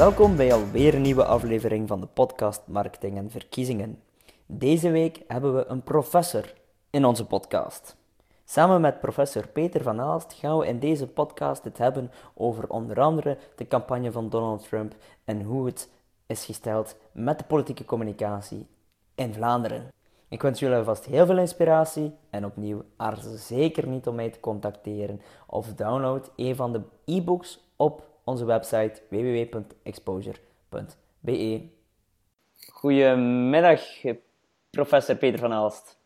Welkom bij alweer een nieuwe aflevering van de podcast Marketing en Verkiezingen. Deze week hebben we een professor in onze podcast. Samen met professor Peter van Aalst gaan we in deze podcast het hebben over onder andere de campagne van Donald Trump en hoe het is gesteld met de politieke communicatie in Vlaanderen. Ik wens jullie alvast heel veel inspiratie en opnieuw aarzel zeker niet om mij te contacteren of download een van de e-books op onze website www.exposure.be. Goedemiddag, professor Peter van Aalst.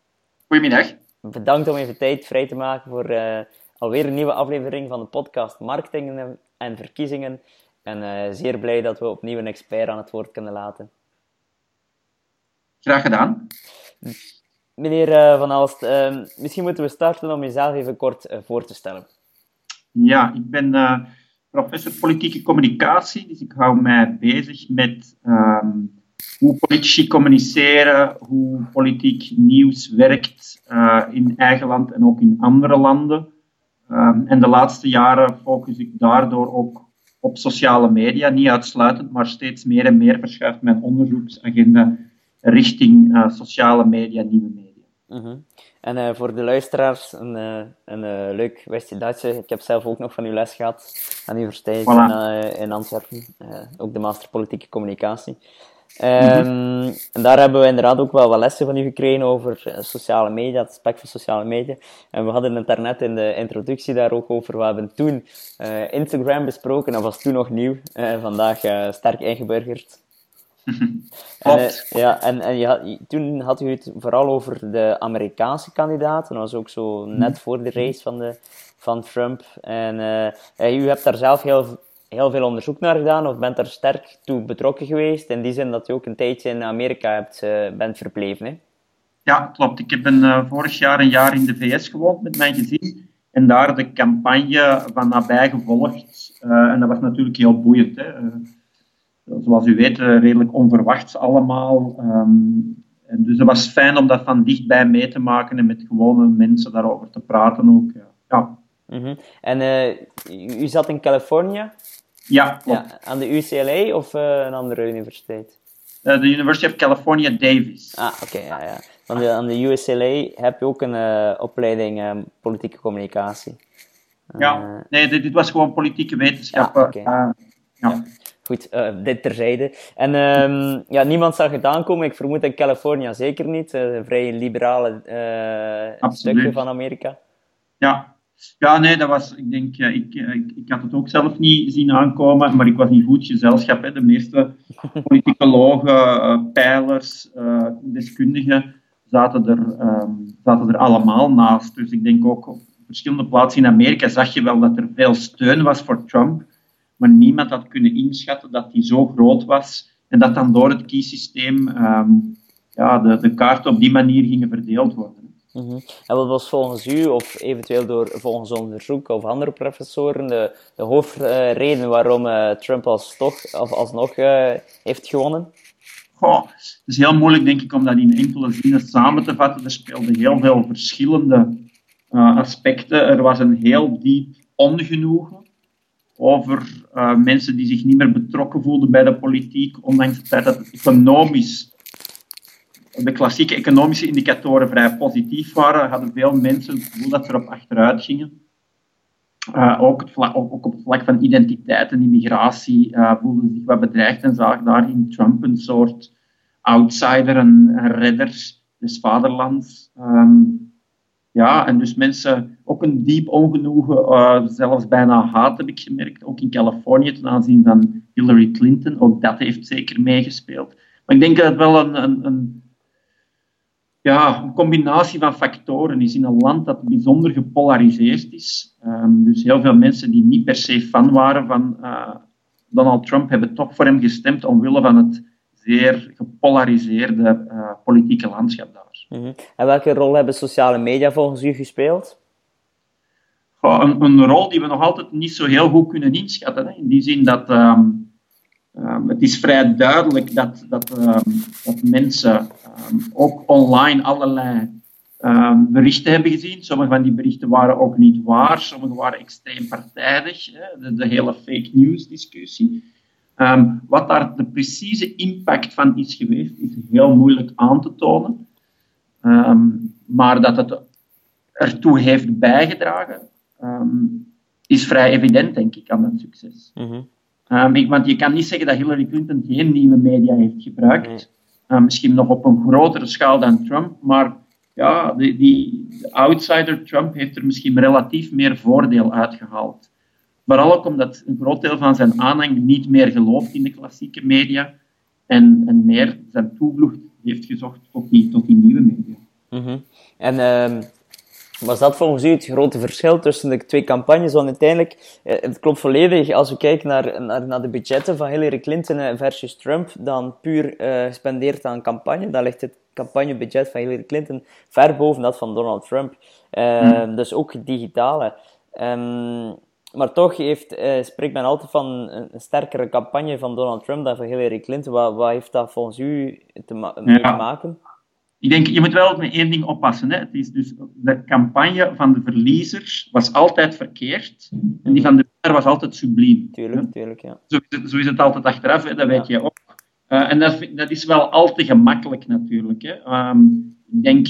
Goedemiddag. Bedankt om even tijd vrij te maken voor uh, alweer een nieuwe aflevering van de podcast Marketing en Verkiezingen. En uh, zeer blij dat we opnieuw een expert aan het woord kunnen laten. Graag gedaan. Meneer uh, Van Aalst, misschien moeten we starten om jezelf even kort voor te stellen. Ja, ik ben professor politieke communicatie. Dus ik hou mij bezig met um, hoe politici communiceren, hoe politiek nieuws werkt uh, in eigen land en ook in andere landen. Um, en de laatste jaren focus ik daardoor ook op sociale media. Niet uitsluitend, maar steeds meer en meer verschuift mijn onderzoeksagenda richting uh, sociale media, nieuwe media. -huh. En uh, voor de luisteraars, een, uh, een uh, leuk westje Duitse. Ik heb zelf ook nog van uw les gehad aan de universiteit voilà. in, in, Antwerpen. ook de master politieke communicatie. Um, mm -hmm. En daar hebben we inderdaad ook wel wat lessen van u gekregen over sociale media, het aspect van sociale media. En we hadden het daarnet in de introductie daar ook over. We hebben toen Instagram besproken, dat was toen nog nieuw. vandaag sterk ingeburgerd. En, uh, ja, en, en je had, toen had u het vooral over de Amerikaanse kandidaat. Dat was ook zo net voor de race van, de, van Trump. En uh, u hebt daar zelf heel, heel veel onderzoek naar gedaan, of bent daar sterk toe betrokken geweest. In die zin dat u ook een tijdje in Amerika hebt, uh, bent verbleven. Hè? Ja, klopt. Ik heb een, vorig jaar een jaar in de VS gewoond met mijn gezin. En daar de campagne van nabij gevolgd. en dat was natuurlijk heel boeiend. Hè zoals u weet, eh, redelijk onverwachts allemaal. Um, en dus het was fijn om dat van dichtbij mee te maken en met gewone mensen daarover te praten ook. Ja. ja. Mm -hmm. En uh, u zat in Californië? Ja, ja Aan de UCLA of uh, een andere universiteit? De University of California, Davis. Ah, oké, okay, ja, ja. Aan de, aan de UCLA heb je ook een opleiding politieke communicatie. Ja, nee, dit, dit, was gewoon politieke wetenschappen. Ja, okay. ja. Goed, uh, dit terzijde. En um, ja, niemand zag het aankomen. Ik vermoed in Californië zeker niet. Uh, een vrij liberale uh, stukje van Amerika. Ja. ja, nee, dat was, ik denk, ik, ik, ik, had het ook zelf niet zien aankomen, maar ik was in goed gezelschap. Hè. De meeste politicologen, pijlers, deskundigen zaten er, um, zaten er allemaal naast. Dus ik denk ook op verschillende plaatsen in Amerika zag je wel dat er veel steun was voor Trump maar niemand had kunnen inschatten dat die zo groot was en dat dan door het kiesysteem um, ja, de, de kaarten op die manier gingen verdeeld worden. Mm -hmm. En wat was volgens u, of eventueel door volgens onderzoek of andere professoren, de, de hoofdreden waarom uh, Trump als toch, of alsnog uh, heeft gewonnen? Goh, het is heel moeilijk, denk ik, om dat in enkele zinnen samen te vatten. Er speelden heel veel verschillende uh, aspecten. Er was een heel diep ongenoegen over uh, mensen die zich niet meer betrokken voelden bij de politiek, ondanks het feit dat het economisch, de klassieke economische indicatoren vrij positief waren, hadden veel mensen het gevoel dat ze erop achteruit gingen. Uh, ook, ook, op het vlak van identiteit en immigratie uh, voelden zich wat bedreigd en zagen daar in Trump een soort outsider, een redder des vaderlands. Um, ja, en dus mensen ook een diep ongenoegen, uh, zelfs bijna haat heb ik gemerkt, ook in Californië ten aanzien van Hillary Clinton. Ook dat heeft zeker meegespeeld. Maar ik denk dat het wel een, een, een ja, een combinatie van factoren is in een land dat bijzonder gepolariseerd is. Um, dus heel veel mensen die niet per se fan waren van uh, Donald Trump hebben toch voor hem gestemd omwille van het zeer gepolariseerde uh, politieke landschap daar. -hmm. En welke rol hebben sociale media volgens u gespeeld? Een, een, rol die we nog altijd niet zo heel goed kunnen inschatten. Hè? In die zin dat um, um, het is vrij duidelijk dat, dat, um, dat mensen ook online allerlei berichten hebben gezien. Sommige van die berichten waren ook niet waar, sommige waren extreem partijdig. Hè? De, de hele fake news discussie. Ehm, wat daar de precieze impact van is geweest, is heel moeilijk aan te tonen. Ehm, maar dat het ertoe heeft bijgedragen, ehm, is vrij evident, denk ik, aan dat succes. Mhm. ik, want je kan niet zeggen dat Hillary Clinton geen nieuwe media heeft gebruikt. misschien nog op een grotere schaal dan Trump, maar ja, die, die outsider Trump heeft er misschien relatief meer voordeel uitgehaald. Vooral ook omdat een groot deel van zijn aanhang niet meer gelooft in de klassieke media en, en meer zijn toevlucht heeft gezocht tot die, tot die nieuwe media. Mhm. En uh, was dat volgens u het grote verschil tussen de twee campagnes? Want uiteindelijk, eh, het klopt volledig, als we kijken naar, naar, naar de budgetten van Hillary Clinton eh, versus Trump, dan puur uh, gespendeerd aan campagne, dan ligt het campagnebudget van Hillary Clinton ver boven dat van Donald Trump. Uh, Dus ook digitale. Um, maar toch heeft, uh, spreekt men altijd van een, sterkere campagne van Donald Trump dan van Hillary Clinton. Wat, wat heeft dat volgens u te, te maken? Ik denk, je moet wel met één ding oppassen. Hè. Het is dus, de campagne van de verliezers was altijd verkeerd. En die van de winnaar was altijd subliem. Tuurlijk, tuurlijk, ja. Zo is het, zo is het altijd achteraf, hè, dat weet je ook. Uh, en dat, dat, is wel al te gemakkelijk natuurlijk. Hè. Um, ik denk,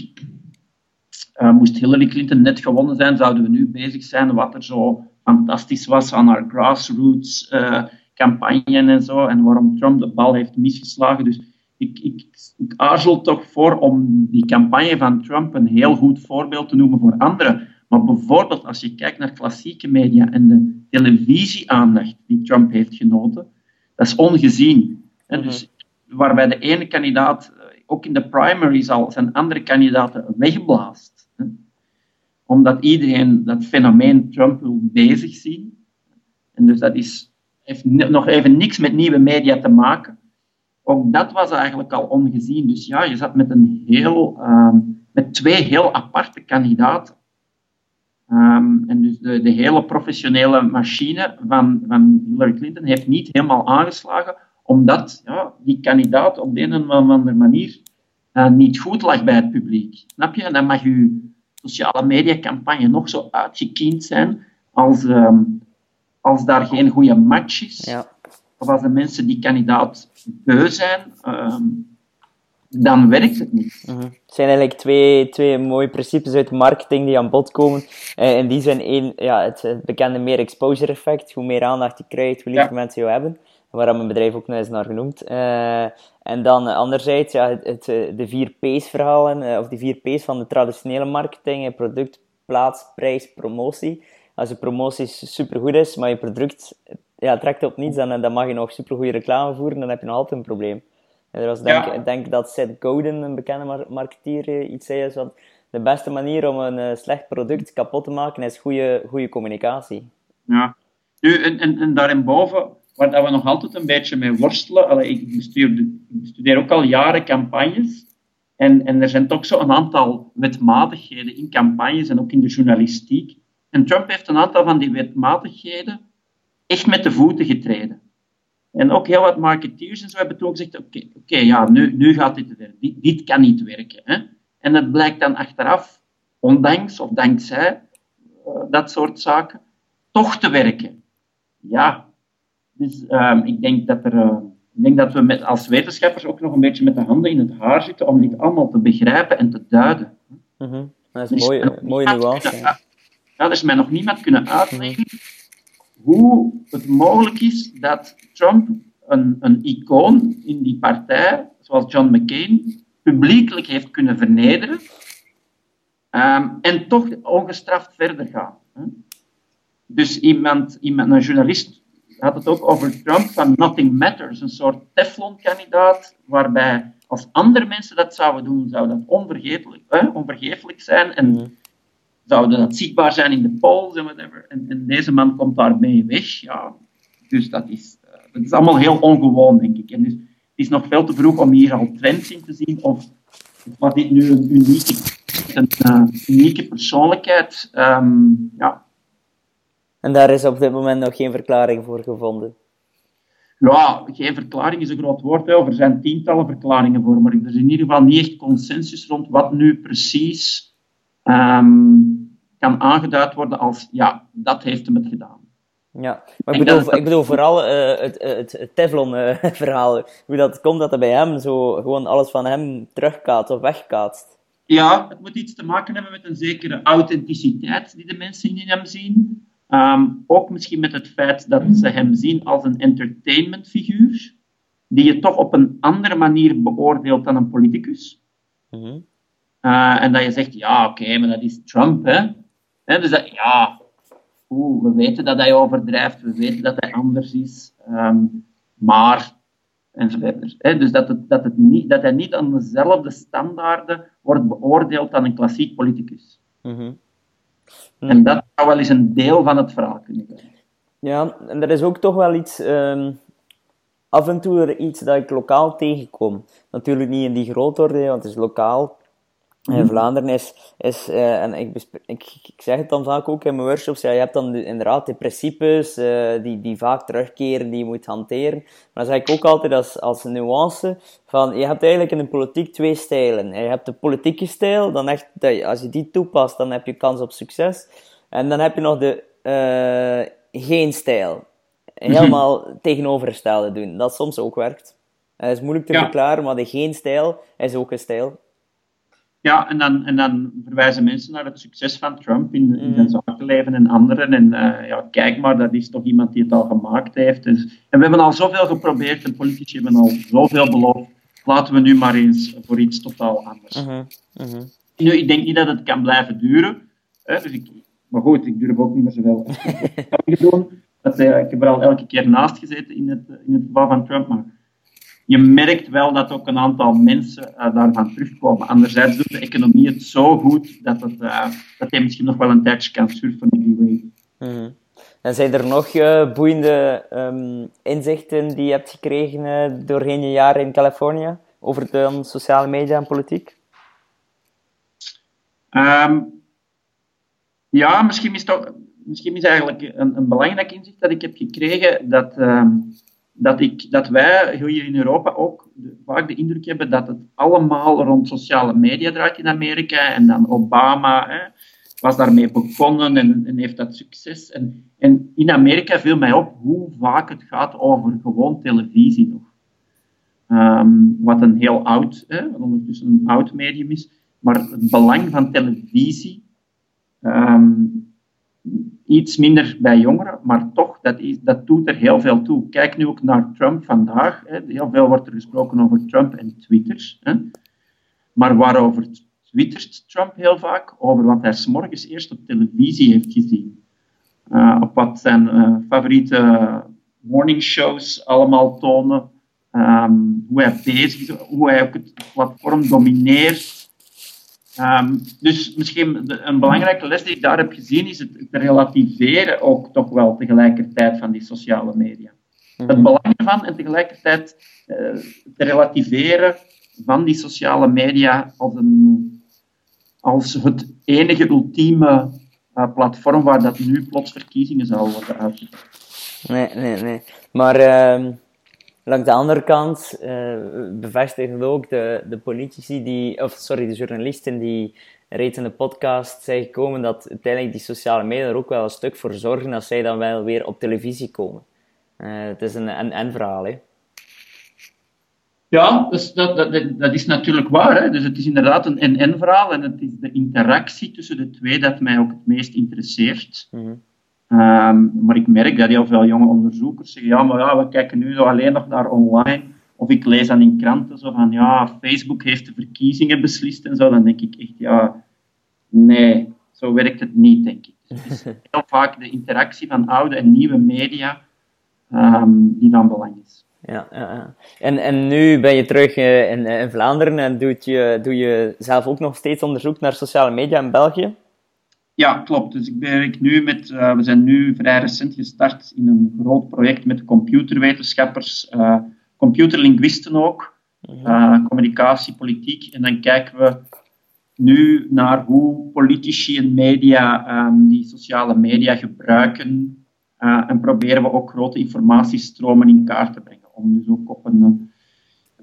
uh, moest Hillary Clinton net gewonnen zijn, zouden we nu bezig zijn wat er zo fantastisch was aan haar grassroots uh, campagne en zo. En waarom Trump de bal heeft misgeslagen. Dus ik, ik, ik aarzel toch voor om die campagne van Trump een heel goed voorbeeld te noemen voor anderen. Maar bijvoorbeeld als je kijkt naar klassieke media en de televisieaandacht die Trump heeft genoten, dat is ongezien. Mm Dus waarbij de ene kandidaat eh, ook in de primaries al zijn andere kandidaten wegblaast omdat iedereen dat fenomeen Trump wil bezig zien. En dus dat is, heeft nog even niks met nieuwe media te maken. Ook dat was eigenlijk al ongezien. Dus ja, je zat met, een heel, uh, met twee heel aparte kandidaten. Um, en dus de, de, hele professionele machine van, van Hillary Clinton heeft niet helemaal aangeslagen, omdat ja, die kandidaat op de een of andere manier uh, niet goed lag bij het publiek. Snap je? En dan mag u sociale mediacampagne nog zo uitgekiend zijn als, ehm, als daar geen goede match is. Ja. Of als de mensen die kandidaat beu zijn, ehm, dan werkt het niet. Mhm. Het zijn eigenlijk twee, twee mooie principes uit marketing die aan bod komen. Uh, in die zijn één, ja, het, bekende meer exposure effect. Hoe meer aandacht je krijgt, hoe liever mensen jou hebben waar mijn bedrijf ook nog eens naar genoemd. Uh, en dan anderzijds ja, het, het, eh, de vier P's verhalen, of die vier P's van de traditionele marketing, product, plaats, prijs, promotie. Als je promotie supergoed is, maar je product ja, trekt op niets, dan, dan mag je nog supergoeie reclame voeren, dan heb je nog altijd een probleem. En er was denk, ik denk dat Seth Godin, een bekende marketeer, iets zei, is dat de beste manier om een slecht product kapot te maken is goede, goede communicatie. Ja, nu, en, en, en daarinboven waar dat we nog altijd een beetje mee worstelen. Ik, bestuur, ik bestudeer ook al jaren campagnes. En, en er zijn toch zo een aantal wetmatigheden in campagnes en ook in de journalistiek. En Trump heeft een aantal van die wetmatigheden echt met de voeten getreden. En ook heel wat marketeers en zo hebben toen gezegd, oké, oké, ja, nu, nu gaat dit werken. Dit, dit kan niet werken. Hè? En het blijkt dan achteraf, ondanks of dankzij uh, dat soort zaken, toch te werken. Ja, dus ehm, ik, denk dat er, uh, ik denk dat we met, als wetenschappers ook nog een beetje met de handen in het haar zitten om dit allemaal te begrijpen en te duiden. Mm -hmm. Dat is een mooie, mooie nuance. ja, dus mij nog niemand kunnen uitleggen hoe het mogelijk is dat Trump een, een icoon in die partij, zoals John McCain, publiekelijk heeft kunnen vernederen um, en toch ongestraft verder gaan. Dus iemand, iemand, een journalist had het ook over Trump van Nothing Matters, een soort Teflon-kandidaat, waarbij als andere mensen dat zouden doen, zou dat onvergetelijk, eh, onvergeeflijk zijn en mm. zouden dat zichtbaar zijn in de polls en whatever. En, en, deze man komt daarmee weg. Ja. Dus dat is, uh, dat is allemaal heel ongewoon, denk ik. En dus, het is nog veel te vroeg om hier al trends in te zien of, of dit nu een unieke, een, uh, unieke persoonlijkheid um, ja, en daar is op dit moment nog geen verklaring voor gevonden. Ja, geen verklaring is een groot woord. Hè. Er zijn tientallen verklaringen voor, maar er is in ieder geval niet echt consensus rond wat nu precies um, kan aangeduid worden als ja, dat heeft hem het gedaan. Ja, maar ik bedoel, ik bedoel vooral uh, het, het, het Teflon-verhaal. hoe dat komt dat er bij hem zo gewoon alles van hem terugkaat of wegkaatst. Ja, het moet iets te maken hebben met een zekere authenticiteit die de mensen in hem zien. Ehm, ook misschien met het feit dat ze hem zien als een entertainmentfiguur, die je toch op een andere manier beoordeelt dan een politicus. Mhm. Eh, en dat je zegt, ja, oké, maar dat is Trump, hè. dus dat, ja, oeh, we weten dat hij overdrijft, we weten dat hij anders is, um, maar enzovoort. Hè? Dus dat, het, dat, het niet, dat hij niet aan dezelfde standaarden wordt beoordeeld dan een klassiek politicus. Mhm. En dat zou wel eens een deel van het verhaal kunnen zijn. Ja, en er is ook toch wel iets... Um, af en toe iets dat ik lokaal tegenkom. Natuurlijk niet in die grootorde, want het is lokaal. Mm Vlaanderen is, is uh, en ik, ik, ik, zeg het dan vaak ook in mijn workshops, ja, je hebt dan inderdaad die principes uh, die, die vaak terugkeren, die je moet hanteren. Maar dan zeg ik ook altijd als, als nuance van, je hebt eigenlijk in de politiek twee stijlen. Je hebt de politieke stijl, dan echt, dat als je die toepast, dan heb je kans op succes. En dan heb je nog de uh, geen stijl. Helemaal tegenovergestelde doen, dat soms ook werkt. Het is moeilijk te verklaren, maar de geen stijl is ook een stijl. Ja, en dan, en dan verwijzen mensen naar het succes van Trump in, in zijn mm. zakenleven en anderen. En uh, ja, kijk maar, dat is toch iemand die het al gemaakt heeft. Dus, en we hebben al zoveel geprobeerd en politici hebben al zoveel beloofd. Laten we nu maar eens voor iets totaal anders. Uh -huh. Nu, ik denk niet dat het kan blijven duren. Hè, dus ik, maar goed, ik durf ook niet meer zoveel te doen. Dat, uh, ik heb er al elke keer naast gezeten in het, in het geval van Trump. Maar je merkt wel dat ook een aantal mensen uh, daarvan terugkomen. Anderzijds doet de economie het zo goed dat, het, uh, dat hij misschien nog wel een tijdje kan surfen in die way. Mm. En zijn er nog uh, boeiende um, inzichten die je hebt gekregen doorheen je jaren in Californië over de sociale media en politiek? Um, ja, misschien is, toch, misschien is eigenlijk een, een belangrijk inzicht dat ik heb gekregen dat... Dat, ik, dat wij hier in Europa ook vaak de indruk hebben dat het allemaal rond sociale media draait in Amerika. En dan Obama hè, was daarmee begonnen en, en, heeft dat succes. En, en in Amerika viel mij op hoe vaak het gaat over gewoon televisie nog. Ehm, wat een heel oud, hè, ondertussen een oud medium is. Maar het belang van televisie ehm, iets minder bij jongeren, maar toch, dat, is, dat doet er heel veel toe. Kijk nu ook naar Trump vandaag. Hè. Heel veel wordt er gesproken over Trump en Twitter. Hè. Maar waarover twittert Trump heel vaak? Over wat hij s morgens eerst op televisie heeft gezien. Uh, op wat zijn uh, favoriete morningshows allemaal tonen. Um, hoe hij bezig is, hoe hij ook het platform domineert. Um, dus misschien een belangrijke les die ik daar heb gezien is het, relativeren ook toch wel tegelijkertijd van die sociale media. Het mhm. belang ervan en tegelijkertijd uh, te relativeren van die sociale media als, een, als het enige ultieme uh, platform waar dat nu plots verkiezingen zou worden uitgevoerd. Nee, nee, nee. Maar uh, Langs de andere kant uh, bevestigen ook de, de politici die, of sorry, de journalisten die reeds in de podcast zijn gekomen dat uiteindelijk die sociale media er ook wel een stuk voor zorgen dat zij dan wel weer op televisie komen. Uh, het is een en-en verhaal, hè. Ja, dus dat, dat, dat is natuurlijk waar. Hè. Dus het is inderdaad een en-en verhaal en het is de interactie tussen de twee dat mij ook het meest interesseert. Mm Um, maar ik merk dat heel veel jonge onderzoekers zeggen, ja, maar ja, we kijken nu alleen nog naar online. Of ik lees dan in kranten zo van, ja, Facebook heeft de verkiezingen beslist en zo. Dan denk ik echt, ja, nee, zo werkt het niet, denk ik. het is heel vaak de interactie van oude en nieuwe media um, die van belang is. Ja, ja, ja. En, en nu ben je terug uh, in, in Vlaanderen en doe je, doe je zelf ook nog steeds onderzoek naar sociale media in België? Ja, klopt. Dus ik werk nu met, uh, we zijn nu vrij recent gestart in een groot project met computerwetenschappers, uh, computerlinguisten ook, uh, communicatie, politiek. En dan kijken we nu naar hoe politici en media um, die sociale media gebruiken. en proberen we ook grote informatiestromen in kaart te brengen. Om dus ook op een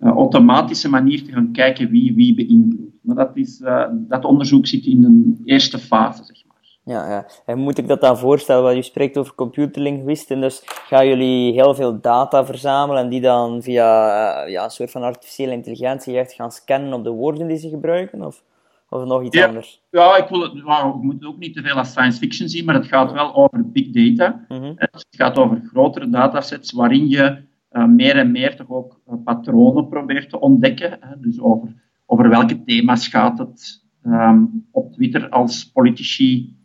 automatische manier te gaan kijken wie wie beïnvloedt. Maar dat, is, dat onderzoek zit in een eerste fase, zeg Ja, ja. En moet ik dat dan voorstellen? Want u spreekt over computerlinguisten, dus gaan jullie heel veel data verzamelen en die dan via uh, ja, een soort van artificiële intelligentie echt gaan scannen op de woorden die ze gebruiken? Of, of nog iets anders? Ja, ik, wil het, nou, moet het ook niet te veel als science fiction zien, maar het gaat wel over big data. Mhm. Het gaat over grotere datasets waarin je uh, meer en meer toch ook patronen probeert te ontdekken. Hè? Dus over, over welke thema's gaat het um, op Twitter als politici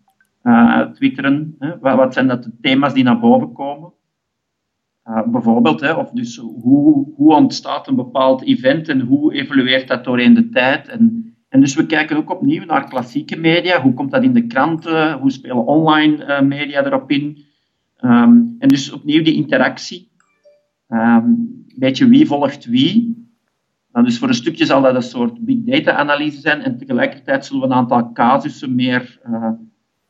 uh, twitteren. Hè? Wat, zijn dat de thema's die naar boven komen? Uh, bijvoorbeeld, hè, of dus hoe, hoe ontstaat een bepaald event en hoe evolueert dat doorheen de tijd? En, en dus we kijken ook opnieuw naar klassieke media. Hoe komt dat in de kranten? Hoe spelen online uh, media erop in? Um, en dus opnieuw die interactie. Um, beetje wie volgt wie. Nou, dus voor een stukje zal dat een soort big data analyse zijn en tegelijkertijd zullen we een aantal casussen meer uh,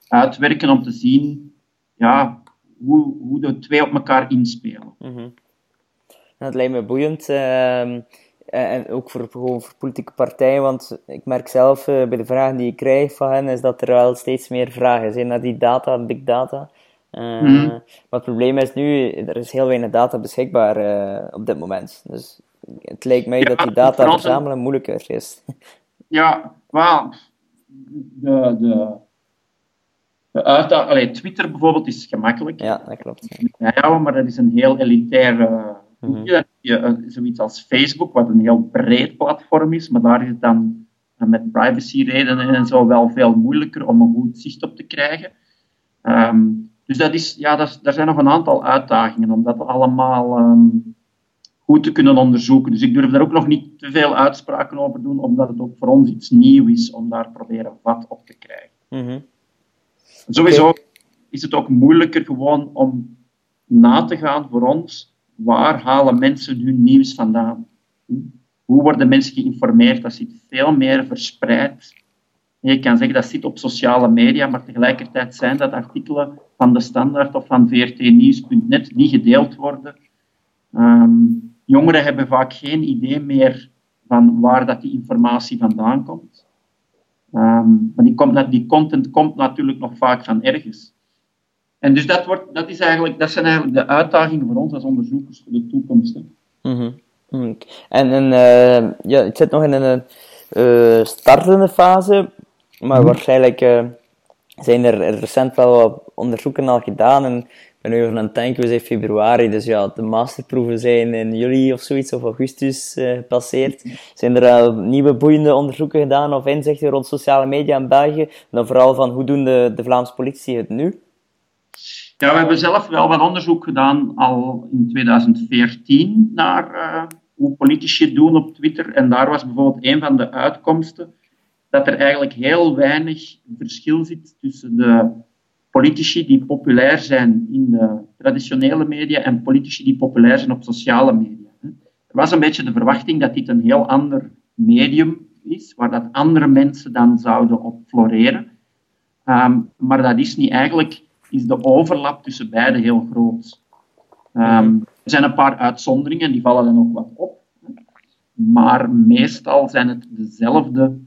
uitwerken om te zien ja, hoe, hoe de twee op elkaar inspelen. Mm -hmm. Dat lijkt me boeiend. Uh, en ook voor, gewoon voor politieke partijen, want ik merk zelf uh, bij de vragen die ik krijg van hen, is dat er wel steeds meer vragen zijn naar die data, big data. Uh, mm -hmm. Maar het probleem is nu, er is heel weinig data beschikbaar op dit moment. Dus het lijkt mij ja, dat die data verzamelen moeilijker is. Ja, wel, de, de, Allee, Twitter bijvoorbeeld is gemakkelijk. Ja, dat klopt. Ja, maar dat is een heel elitair mm -hmm. Zoiets als Facebook, wat een heel breed platform is, maar daar is het dan met privacyredenen en zo wel veel moeilijker om een goed zicht op te krijgen. Um, dus dat is, ja, dat, daar zijn nog een aantal uitdagingen om dat allemaal um, goed te kunnen onderzoeken. Dus ik durf daar ook nog niet te veel uitspraken over doen, omdat het ook voor ons iets nieuw is om daar proberen vat op te krijgen. Mm -hmm. Sowieso is het ook moeilijker gewoon om na te gaan voor ons. Waar halen mensen hun nieuws vandaan? Hoe worden mensen geïnformeerd? Dat zit veel meer verspreid. Je kan zeggen dat zit op sociale media, maar tegelijkertijd zijn dat artikelen van de Standaard of van vrtnieuws.net die gedeeld worden. Um, jongeren hebben vaak geen idee meer van waar dat die informatie vandaan komt. Um, maar die, komt, die content komt natuurlijk nog vaak van ergens. En dus dat, wordt, dat, is eigenlijk, dat zijn eigenlijk de uitdagingen voor ons als onderzoekers voor de toekomst. Mm -hmm. En, en uh, ja, het zit nog in een uh, startende fase, maar mm waarschijnlijk uh, zijn er recent wel wat onderzoeken al gedaan. En ben nu over aan het denken, februari, dus ja, de masterproeven zijn in juli of zoiets, of augustus uh, gepasseerd. Zijn er al nieuwe boeiende onderzoeken gedaan of inzichten rond sociale media in België? En dan vooral van, hoe doen de, de Vlaamse politie het nu? Ja, we hebben zelf wel wat onderzoek gedaan al in 2014 naar uh, hoe politici het doen op Twitter. En daar was bijvoorbeeld een van de uitkomsten dat er eigenlijk heel weinig verschil zit tussen de politici die populair zijn in de traditionele media en politici die populair zijn op sociale media. Er was een beetje de verwachting dat dit een heel ander medium is, waar dat andere mensen dan zouden op floreren. Um, maar dat is niet. Eigenlijk is de overlap tussen beide heel groot. Um, er zijn een paar uitzonderingen, die vallen dan ook wat op. Maar meestal zijn het dezelfde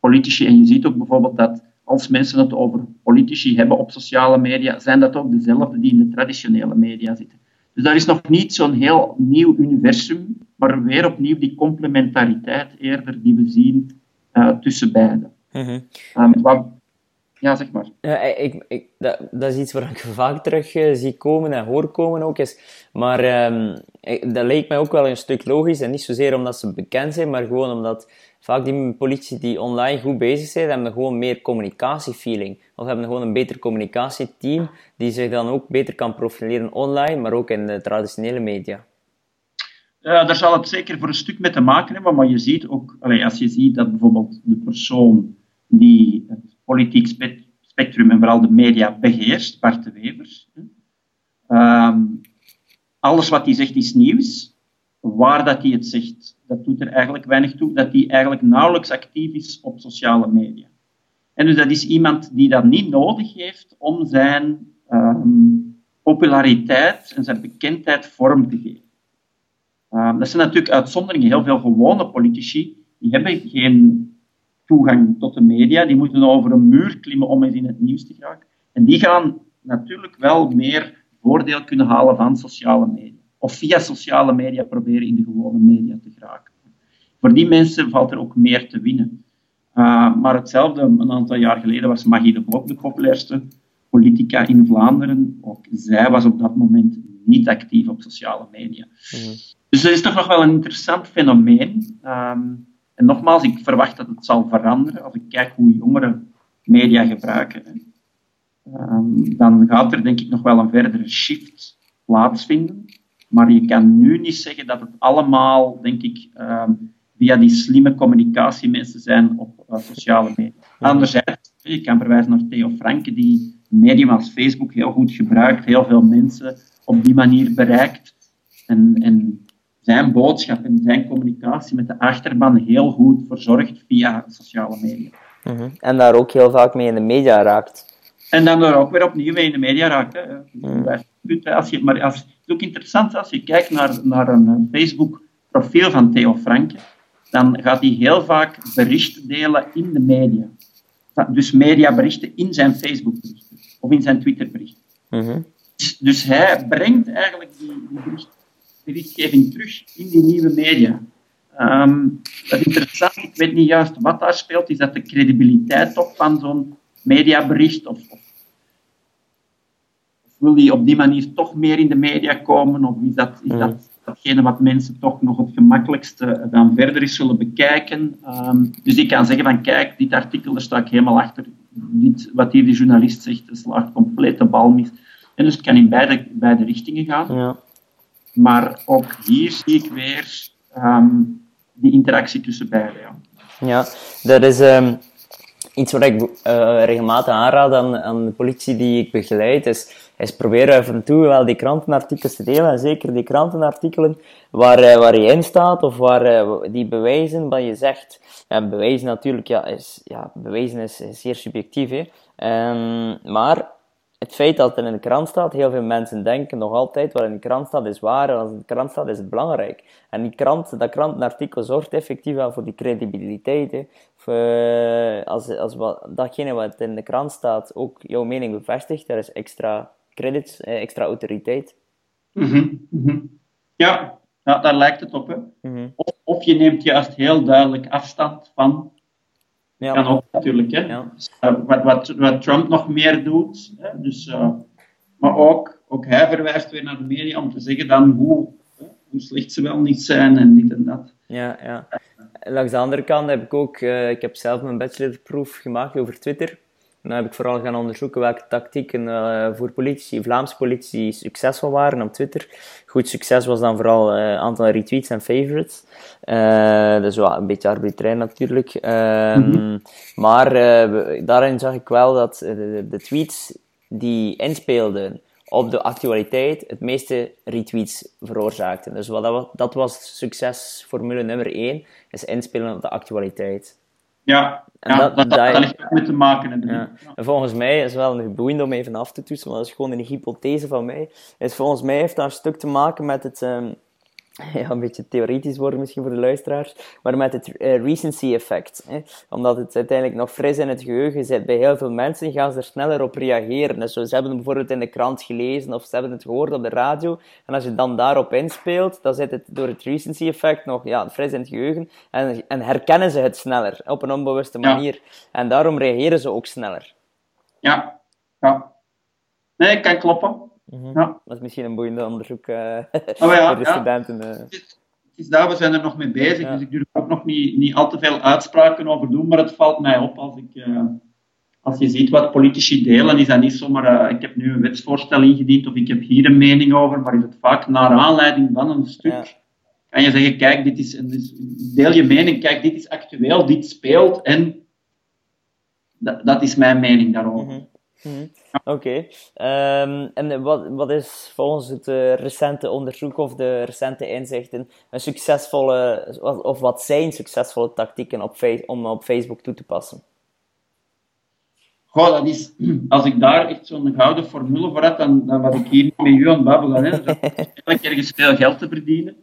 politici. En je ziet ook bijvoorbeeld dat als mensen het over politici hebben op sociale media, zijn dat ook dezelfde die in de traditionele media zitten. Dus dat is nog niet zo'n heel nieuw universum, maar weer opnieuw die complementariteit eerder die we zien uh, tussen beiden. Mm -hmm. um, wat, ja, zeg maar. Ja, ik, ik, dat, dat, is iets waar ik vaak terug uh, zie komen en hoor komen ook. Is, maar um, ik, dat lijkt mij ook wel een stuk logisch. En niet zozeer omdat ze bekend zijn, maar gewoon omdat vaak die politie die online goed bezig zijn, hebben gewoon meer communicatiefeeling. Of hebben gewoon een beter communicatieteam die zich dan ook beter kan profileren online, maar ook in de traditionele media. Ja, daar zal het zeker voor een stuk mee te maken hebben, maar je ziet ook, als je ziet dat bijvoorbeeld de persoon die het politiek spectrum en vooral de media beheerst, Bart de Wevers, um, alles wat hij zegt is nieuws waar dat hij het zegt. Dat doet er eigenlijk weinig toe, dat hij eigenlijk nauwelijks actief is op sociale media. En dus dat is iemand die dat niet nodig heeft om zijn um, populariteit en zijn bekendheid vorm te geven. Um, dat zijn natuurlijk uitzonderingen. Heel veel gewone politici die hebben geen toegang tot de media. Die moeten over een muur klimmen om eens in het nieuws te geraken. En die gaan natuurlijk wel meer voordeel kunnen halen van sociale media. Of via sociale media proberen in de gewone media te geraken. Voor die mensen valt er ook meer te winnen. Uh, maar hetzelfde, een aantal jaar geleden was Maggie de Blok de populairste politica in Vlaanderen. Ook zij was op dat moment niet actief op sociale media. Mhm. Dus dat is toch nog wel een interessant fenomeen. Um, en nogmaals, ik verwacht dat het zal veranderen. Als ik kijk hoe jongeren media gebruiken, um, dan gaat er denk ik nog wel een verdere shift plaatsvinden. Maar je kan nu niet zeggen dat het allemaal, denk ik, um, via die slimme communicatiemensen zijn op uh, sociale media. Anderzijds, je kan verwijzen naar Theo Franke, die een medium als Facebook heel goed gebruikt, heel veel mensen op die manier bereikt. En, en zijn boodschap en zijn communicatie met de achterban heel goed verzorgd via sociale media. Mhm. En daar ook heel vaak mee in de media raakt. En dan daar ook weer opnieuw mee in de media raakt. Hè. Mhm. Als je, maar als, het is ook interessant als je kijkt naar, naar een Facebook-profiel van Theo Franke, dan gaat hij heel vaak berichten delen in de media. Dus mediaberichten in zijn Facebook-berichten of in zijn Twitter-berichten. Mhm. dus, dus, hij brengt eigenlijk die, die berichten berichtgeving terug in die nieuwe media. Um, dat is interessant, ik weet niet juist wat daar speelt. Is dat de credibiliteit toch van zo'n mediabericht? Of, of, wil die op die manier toch meer in de media komen? Of is dat, is dat datgene wat mensen toch nog het gemakkelijkste dan verder is zullen bekijken? Um, dus ik kan zeggen van kijk, dit artikel, daar sta ik helemaal achter. Dit, wat hier de journalist zegt, slaagt compleet de bal mis. En dus het kan in beide, beide richtingen gaan. Ja. Maar ook hier zie ik weer um, die interactie tussen beiden. Ja, dat is um, iets wat ik uh, regelmatig aanraad aan, aan de politie die ik begeleid. Is, is proberen af en toe wel die krantenartikels te delen. En zeker die krantenartikelen waar, uh, waar je in staat of waar uh, die bewijzen wat je zegt. En bewijzen natuurlijk, ja, is, ja, bewijzen is, zeer subjectief. Hè. Um, maar het feit dat het in de krant staat, heel veel mensen denken nog altijd wat in de krant staat is waar en als in de krant staat is het belangrijk. En die krant, dat krantenartikel zorgt effectief wel voor die credibiliteit. Hè. Voor, eh, als, als wat, datgene wat in de krant staat ook jouw mening bevestigt, daar is extra credits, eh, extra autoriteit. Mm -hmm. Ja, ja, daar lijkt het op. Hè. Mm of, of je neemt juist heel duidelijk afstand van ja. Kan ook natuurlijk. Hè. Ja. Uh, wat, wat, wat Trump nog meer doet. Hè. Dus, uh, maar ook, ook hij verwijst weer naar de media om te zeggen dan hoe, hoe slecht ze wel niet zijn en dit en dat. Ja, ja. Langs de andere kant heb ik ook, uh, ik heb zelf mijn bachelorproef gemaakt over Twitter. En dan heb ik vooral gaan onderzoeken welke tactieken uh, voor politici, Vlaamse politici succesvol waren op Twitter. Goed succes was dan vooral uh, aantal retweets en favorites. Uh, dus ja, een beetje arbitrair natuurlijk. Mm -hmm. Maar daarin zag ik wel dat de, de, tweets die inspeelden op de actualiteit het meeste retweets veroorzaakten. Dus wat dat, was, dat was succesformule nummer 1, is inspelen op de actualiteit. Ja, en ja, dat, dat, heeft met te maken. Ja. En volgens mij is wel een boeiend om even af te toetsen, want dat is gewoon een hypothese van mij. Is volgens mij heeft dat een stuk te maken met het, um, ja, een beetje theoretisch worden misschien voor de luisteraars, maar met het uh, recency effect. Hè? Omdat het uiteindelijk nog fris in het geheugen zit bij heel veel mensen, gaan ze er sneller op reageren. Dus ze hebben het bijvoorbeeld in de krant gelezen of ze hebben het gehoord op de radio. En als je dan daarop inspeelt, dan zit het door het recency effect nog ja, fris in het geheugen. En, en herkennen ze het sneller, op een onbewuste manier. En daarom reageren ze ook sneller. Ja, ja. Nee, kan kloppen. Mhm. ja. Dat is misschien een boeiende onderzoek uh, oh, ja, voor de studenten. Uh. Het, is, daar, we zijn er nog mee bezig, dus ik durf er ook nog niet, niet al te veel uitspraken over doen, maar het valt mij op als ik... Uh, als je ziet wat politici delen, is dat niet zomaar, ik heb nu een wetsvoorstel ingediend of ik heb hier een mening over, maar is het vaak naar aanleiding van een stuk. Ja. Kan je zeggen, kijk, dit is, dus deel je mening, kijk, dit is actueel, dit speelt en dat, dat is mijn mening daarover. Mhm. Mhm. Oké. Ehm, en wat, wat is volgens het uh, recente onderzoek of de recente inzichten een succesvolle, of wat zijn succesvolle tactieken op om op Facebook toe te passen? Goh, dat is, als ik daar echt zo'n gouden formule voor had, dan, dan was ik hier niet met u aan het babbelen. Hè. Dus eigenlijk ergens veel geld te verdienen.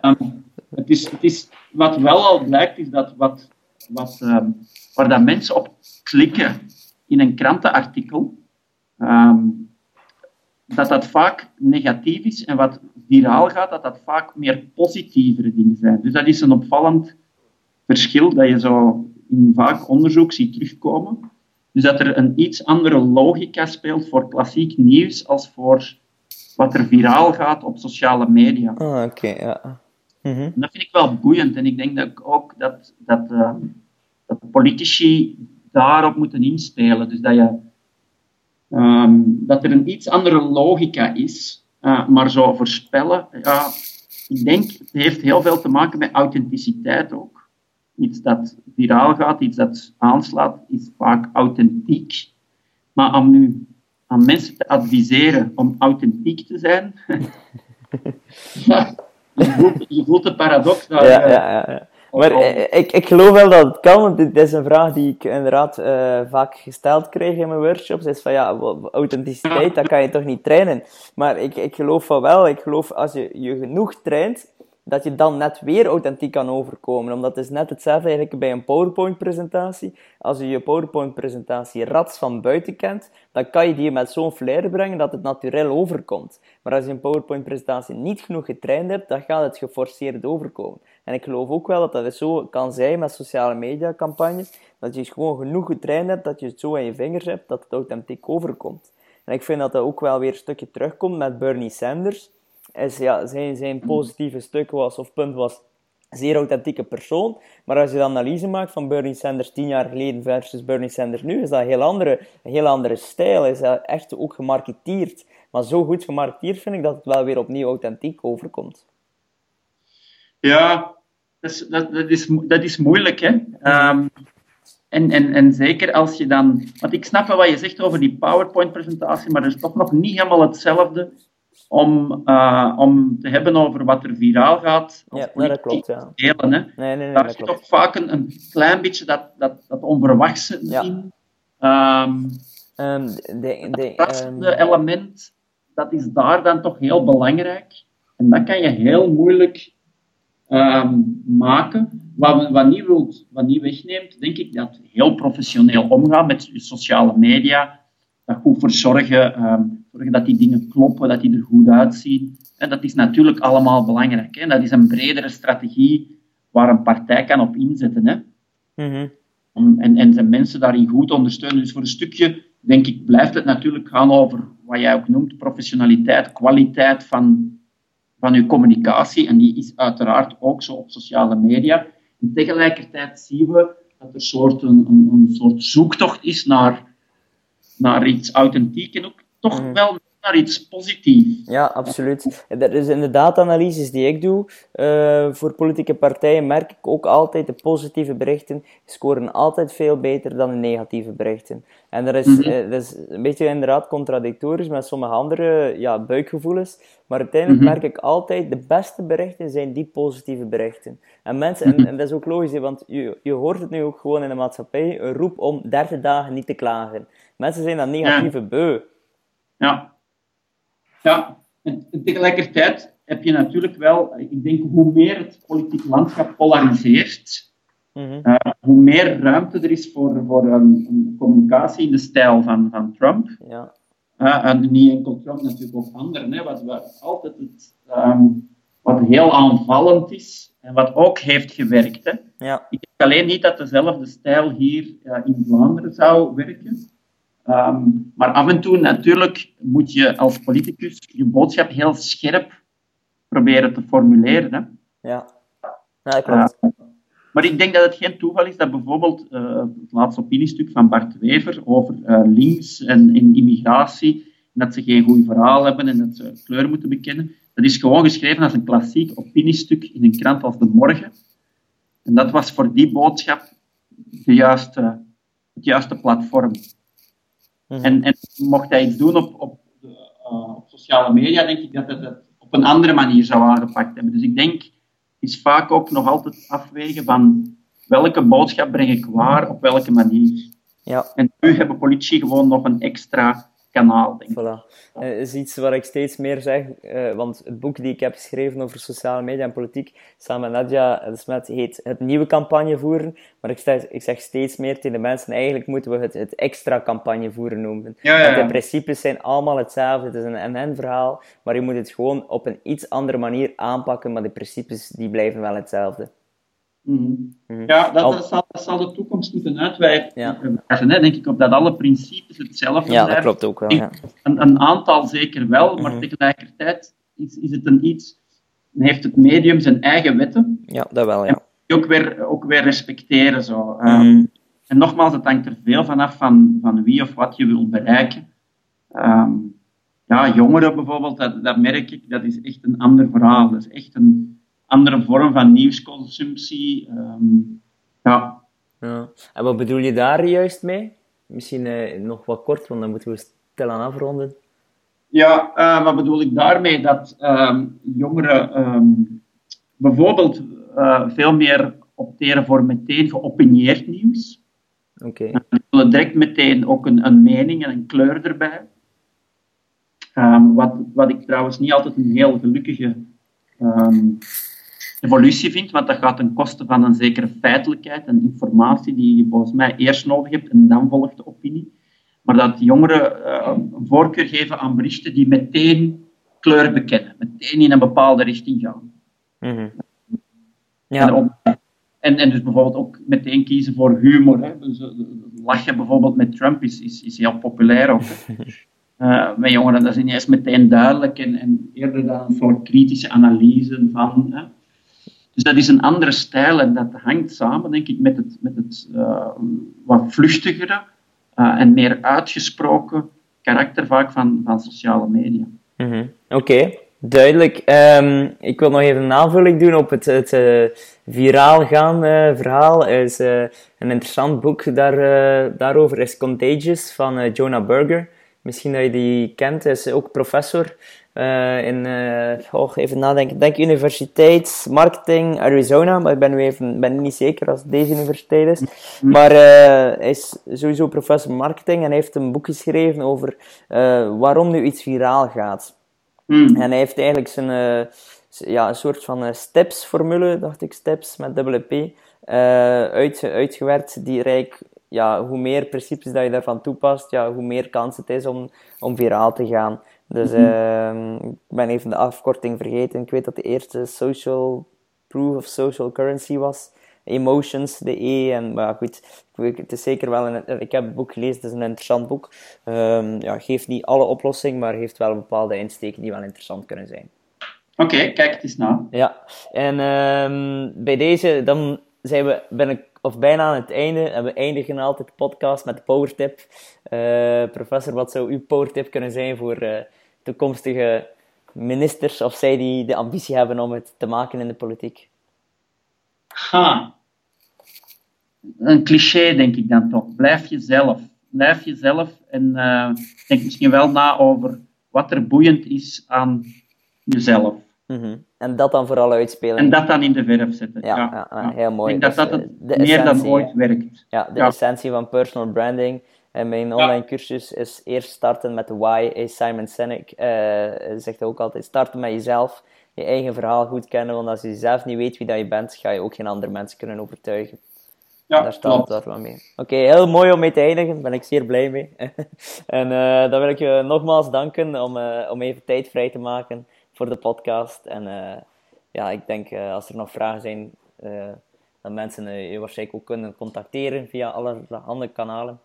Um, het is, het is, wat wel al blijkt, is dat wat wat, ehm, waar dat mensen op klikken in een krantenartikel, ehm, dat dat vaak negatief is en wat viraal gaat, dat dat vaak meer positievere dingen zijn. Dus dat is een opvallend verschil dat je zo in vaak onderzoek ziet terugkomen. Dus dat er een iets andere logica speelt voor klassiek nieuws als voor wat er viraal gaat op sociale media. Ah, oké, ja. Mhm. Dat vind ik wel boeiend en ik denk dat ook dat, dat, uh, dat politici daarop moeten inspelen. Dus dat, je, um, dat er een iets andere logica is, uh, maar zo voorspellen, ja, ik denk, het heeft heel veel te maken met authenticiteit ook. Iets dat viraal gaat, iets dat aanslaat, is vaak authentiek. Maar om nu aan mensen te adviseren om authentiek te zijn, je, voelt, de paradox. Daar, ja, ja, ja, ja. Maar ik, ik geloof wel dat het kan, want dit is een vraag die ik inderdaad uh, vaak gesteld krijg in mijn workshops. Is van ja, authenticiteit, dat kan je toch niet trainen. Maar ik, ik geloof van wel, ik geloof als je je genoeg traint, dat je dan net weer authentiek kan overkomen. Omdat het is net hetzelfde eigenlijk bij een PowerPoint-presentatie. Als je je PowerPoint-presentatie rats van buiten kent, dan kan je die met zo'n flair brengen dat het natuurlijk overkomt. Maar als je een PowerPoint-presentatie niet genoeg getraind hebt, dan gaat het geforceerd overkomen. En ik geloof ook wel dat dat zo kan zijn met sociale media-campagnes, dat je gewoon genoeg getraind hebt, dat je het zo in je vingers hebt, dat het authentiek overkomt. En ik vind dat dat ook wel weer een stukje terugkomt met Bernie Sanders is, ja, zijn, zijn positieve stuk was, of punt was, zeer authentieke persoon. Maar als je de analyse maakt van Bernie Sanders tien jaar geleden versus Bernie Sanders nu, is dat een heel andere, een heel andere stijl. Is dat echt ook gemarketeerd. Maar zo goed gemarketeerd vind ik dat het wel weer opnieuw authentiek overkomt. Ja, dat is, dat, dat is, dat is moeilijk, hè. Um, en, en, en zeker als je dan... Want ik snap wel wat je zegt over die PowerPoint-presentatie, maar dat is toch nog niet helemaal hetzelfde om, uh, om te hebben over wat er viraal gaat. Ja, dat klopt, ja. Delen, hè. Nee, nee, nee, Daar is toch vaak een, een, klein beetje dat, dat, dat onverwachte ja. in. Um, um, de, de, dat um, element, dat is daar dan toch heel belangrijk. En dat kan je heel moeilijk maken. Wat, wat, niet wilt, wat niet wegneemt, denk ik dat heel professioneel omgaan met sociale media, dat goed voor zorgen, dat die dingen kloppen, dat die er goed uitzien. En dat is natuurlijk allemaal belangrijk. Hè. Dat is een bredere strategie waar een partij kan op inzetten. Hè. Mm -hmm. en, en zijn mensen daarin goed ondersteunen. Dus voor een stukje, denk ik, blijft het natuurlijk gaan over wat jij ook noemt, professionaliteit, kwaliteit van, van uw communicatie. En die is uiteraard ook zo op sociale media. En tegelijkertijd zien we dat er soort een, een, een soort zoektocht is naar naar iets authentiek en ook toch mm. wel naar iets positiefs. Ja, absoluut. Dat is inderdaad analyses die ik doe. Uh, voor politieke partijen merk ik ook altijd de positieve berichten scoren altijd veel beter dan de negatieve berichten. En dat is, mm -hmm. dat is een beetje inderdaad contradictorisch met sommige andere ja, buikgevoelens. Maar uiteindelijk mhm. merk ik altijd, de beste berichten zijn die positieve berichten. En mensen, en, mhm. en, dat is ook logisch, want je, je hoort het nu ook gewoon in de maatschappij, een roep om 30 dagen niet te klagen. Mensen zijn dat negatieve beu. Ja. Ja, en tegelijkertijd heb je natuurlijk wel, ik denk, hoe meer het politiek landschap polariseert, mm hoe meer ruimte er is voor, voor een, een, communicatie in de stijl van, van Trump. Ja. Uh, en niet enkel Trump, natuurlijk ook anderen. Hè, wat, wat altijd het, um, wat heel aanvallend is en wat ook heeft gewerkt. Hè. Ja. Ik denk alleen niet dat dezelfde stijl hier uh, in Vlaanderen zou werken. Um, maar af en toe natuurlijk moet je als politicus je boodschap heel scherp proberen te formuleren. Hè. Ja, ja klopt. Uh, maar ik denk dat het geen toeval is dat bijvoorbeeld uh, het laatste opiniestuk van Bart Wever over uh, links en, en, immigratie, dat ze geen goed verhaal hebben en dat ze kleur moeten bekennen, dat is gewoon geschreven als een klassiek opiniestuk in een krant als De Morgen. En dat was voor die boodschap de juiste, het juiste platform. Mhm. en, en, mocht hij iets doen op, op, uh, op, sociale media, denk ik dat hij het op een andere manier zou aangepakt hebben. Dus ik denk, is vaak ook nog altijd afwegen van welke boodschap breng ik waar, op welke manier. Ja. En nu hebben politici gewoon nog een extra kanaal, denk ik. Voilà. Dat is iets waar ik steeds meer zeg, uh, want het boek die ik heb geschreven over sociale media en politiek, samen met Nadja de Smet, heet Het Nieuwe Campagne Voeren. Maar ik zeg, ik zeg steeds meer tegen de mensen, eigenlijk moeten we het, het extra campagne voeren noemen. Ja, ja, Want de principes zijn allemaal hetzelfde, het is een en verhaal, maar je moet het gewoon op een iets andere manier aanpakken, maar de principes die blijven wel hetzelfde. Mm -hmm. Ja, dat, dat, zal, dat, zal, de toekomst moeten uitwijzen, ja. denk ik, op dat alle principes hetzelfde ja, dat klopt ook wel. Ja. Een, een, aantal zeker wel, maar mm -hmm. tegelijkertijd is, is het een iets, heeft het medium zijn eigen wetten. Ja, dat wel, ja. Die ook weer, ook weer respecteren. Zo. Mm -hmm. um, en nogmaals, het hangt er veel vanaf van, van wie of wat je wil bereiken. Um, ja, jongeren bijvoorbeeld, dat, dat merk ik, dat is echt een ander verhaal. Dat is echt een andere vorm van nieuwsconsumptie. Um, ja. ja. En wat bedoel je daar juist mee? Misschien uh, nog wat kort, want dan moeten we stilaan afronden. Ja, uh, wat bedoel ik daarmee? Dat um, jongeren um, bijvoorbeeld uh, veel meer opteren voor meteen geopinieerd nieuws. Oké. Okay. Die willen direct meteen ook een, een mening en een kleur erbij. Um, wat, wat ik trouwens niet altijd een heel gelukkige um, evolutie vindt, want dat gaat ten koste van een zekere feitelijkheid en informatie die je volgens mij eerst nodig hebt en dan volgt de opinie. Maar dat jongeren uh, een voorkeur geven aan berichten die meteen kleur bekennen, meteen in een bepaalde richting gaan. Mm -hmm. ja. en, ook, en, en, dus bijvoorbeeld ook meteen kiezen voor humor. Hè. Dus, uh, lachen bijvoorbeeld met Trump is, is, is heel populair ook. Uh, met jongeren, dat is niet eens meteen duidelijk en, en eerder dan een soort kritische analyse van. Hè. Dus dat is een andere stijl en dat hangt samen, denk ik, met het, met het uh, wat vluchtigere uh, en meer uitgesproken karakter vaak van, van sociale media. -hmm. Oké, duidelijk. Um, ik wil nog even een aanvulling doen op het, het uh, viraal gaan verhaal. Er is een interessant boek daar, daarover, is Contagious van Jonah Berger. Misschien dat je die kent, hij is ook professor uh, in, uh, oh, even nadenken, denk Universiteit Marketing Arizona, maar ik ben nu even ben niet zeker als het deze universiteit is. Mm-hmm. Maar uh, hij is sowieso professor marketing en hij heeft een boek geschreven over waarom nu iets viraal gaat. Mm. En hij heeft eigenlijk zijn, ja, een soort van steps-formule, dacht ik, steps met dubbele P, uit, uitgewerkt, die rijk ja, hoe meer principes dat je daarvan toepast, ja, hoe meer kans het is om, om viraal te gaan. Dus uh, ik ben even de afkorting vergeten. Ik weet dat de eerste social proof of social currency was. Emotions, de E. En, maar goed, het is zeker wel een, ik heb het boek gelezen, het is een interessant boek. Um, ja, geeft niet alle oplossingen, maar heeft wel bepaalde insteken die wel interessant kunnen zijn. Oké, okay, kijk het eens na. Ja, en um, bij deze, dan zijn we ben ik, of bijna aan het einde. En we eindigen altijd de podcast met de powertip. Uh, professor, wat zou uw powertip kunnen zijn voor uh, toekomstige ministers of zij die de ambitie hebben om het te maken in de politiek? Ha. Een cliché, denk ik dan toch. Blijf jezelf. Blijf jezelf en uh, denk misschien wel na over wat er boeiend is aan jezelf. Mm -hmm. En dat dan vooral uitspelen. En dat dan in de verf zetten. Ja, ja, ja heel mooi. Ik denk dat dat het meer dan ooit werkt. Ja, de essentie van personal branding. En mijn online cursus is eerst starten met de why. Simon Sinek uh, zegt ook altijd, starten met jezelf. Je eigen verhaal goed kennen, want als je zelf niet weet wie dat je bent, ga je ook geen andere mensen kunnen overtuigen. Ja, daar staat het wel mee. Oké, okay, heel mooi om mee te eindigen. Daar ben ik zeer blij mee. en uh, dan wil ik je nogmaals danken om, uh, om even tijd vrij te maken voor de podcast. En uh, ja, ik denk als er nog vragen zijn, dat mensen je waarschijnlijk ook kunnen contacteren via allerhande kanalen.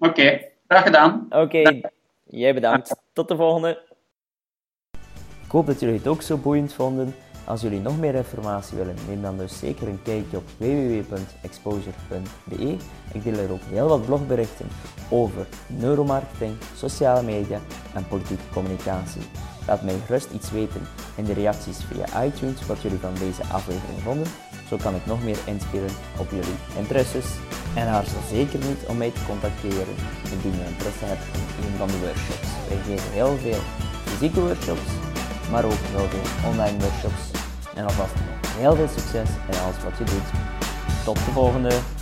Oké, graag gedaan. Oké, jij bedankt. Tot de volgende. Ik hoop dat jullie het ook zo boeiend vonden. Als jullie nog meer informatie willen, neem dan dus zeker een kijkje op www.exposure.be. Ik deel er ook heel wat blogberichten over neuromarketing, sociale media en politieke communicatie. Laat mij gerust iets weten in de reacties via iTunes wat jullie van deze aflevering vonden. Zo kan ik nog meer inspelen op jullie interesses. En aarzel zeker niet om mij te contacteren indien je interesse hebt in een van de workshops. Wij geven heel veel fysieke workshops, maar ook heel veel online workshops. En alvast heel veel succes in alles wat je doet. Tot de volgende!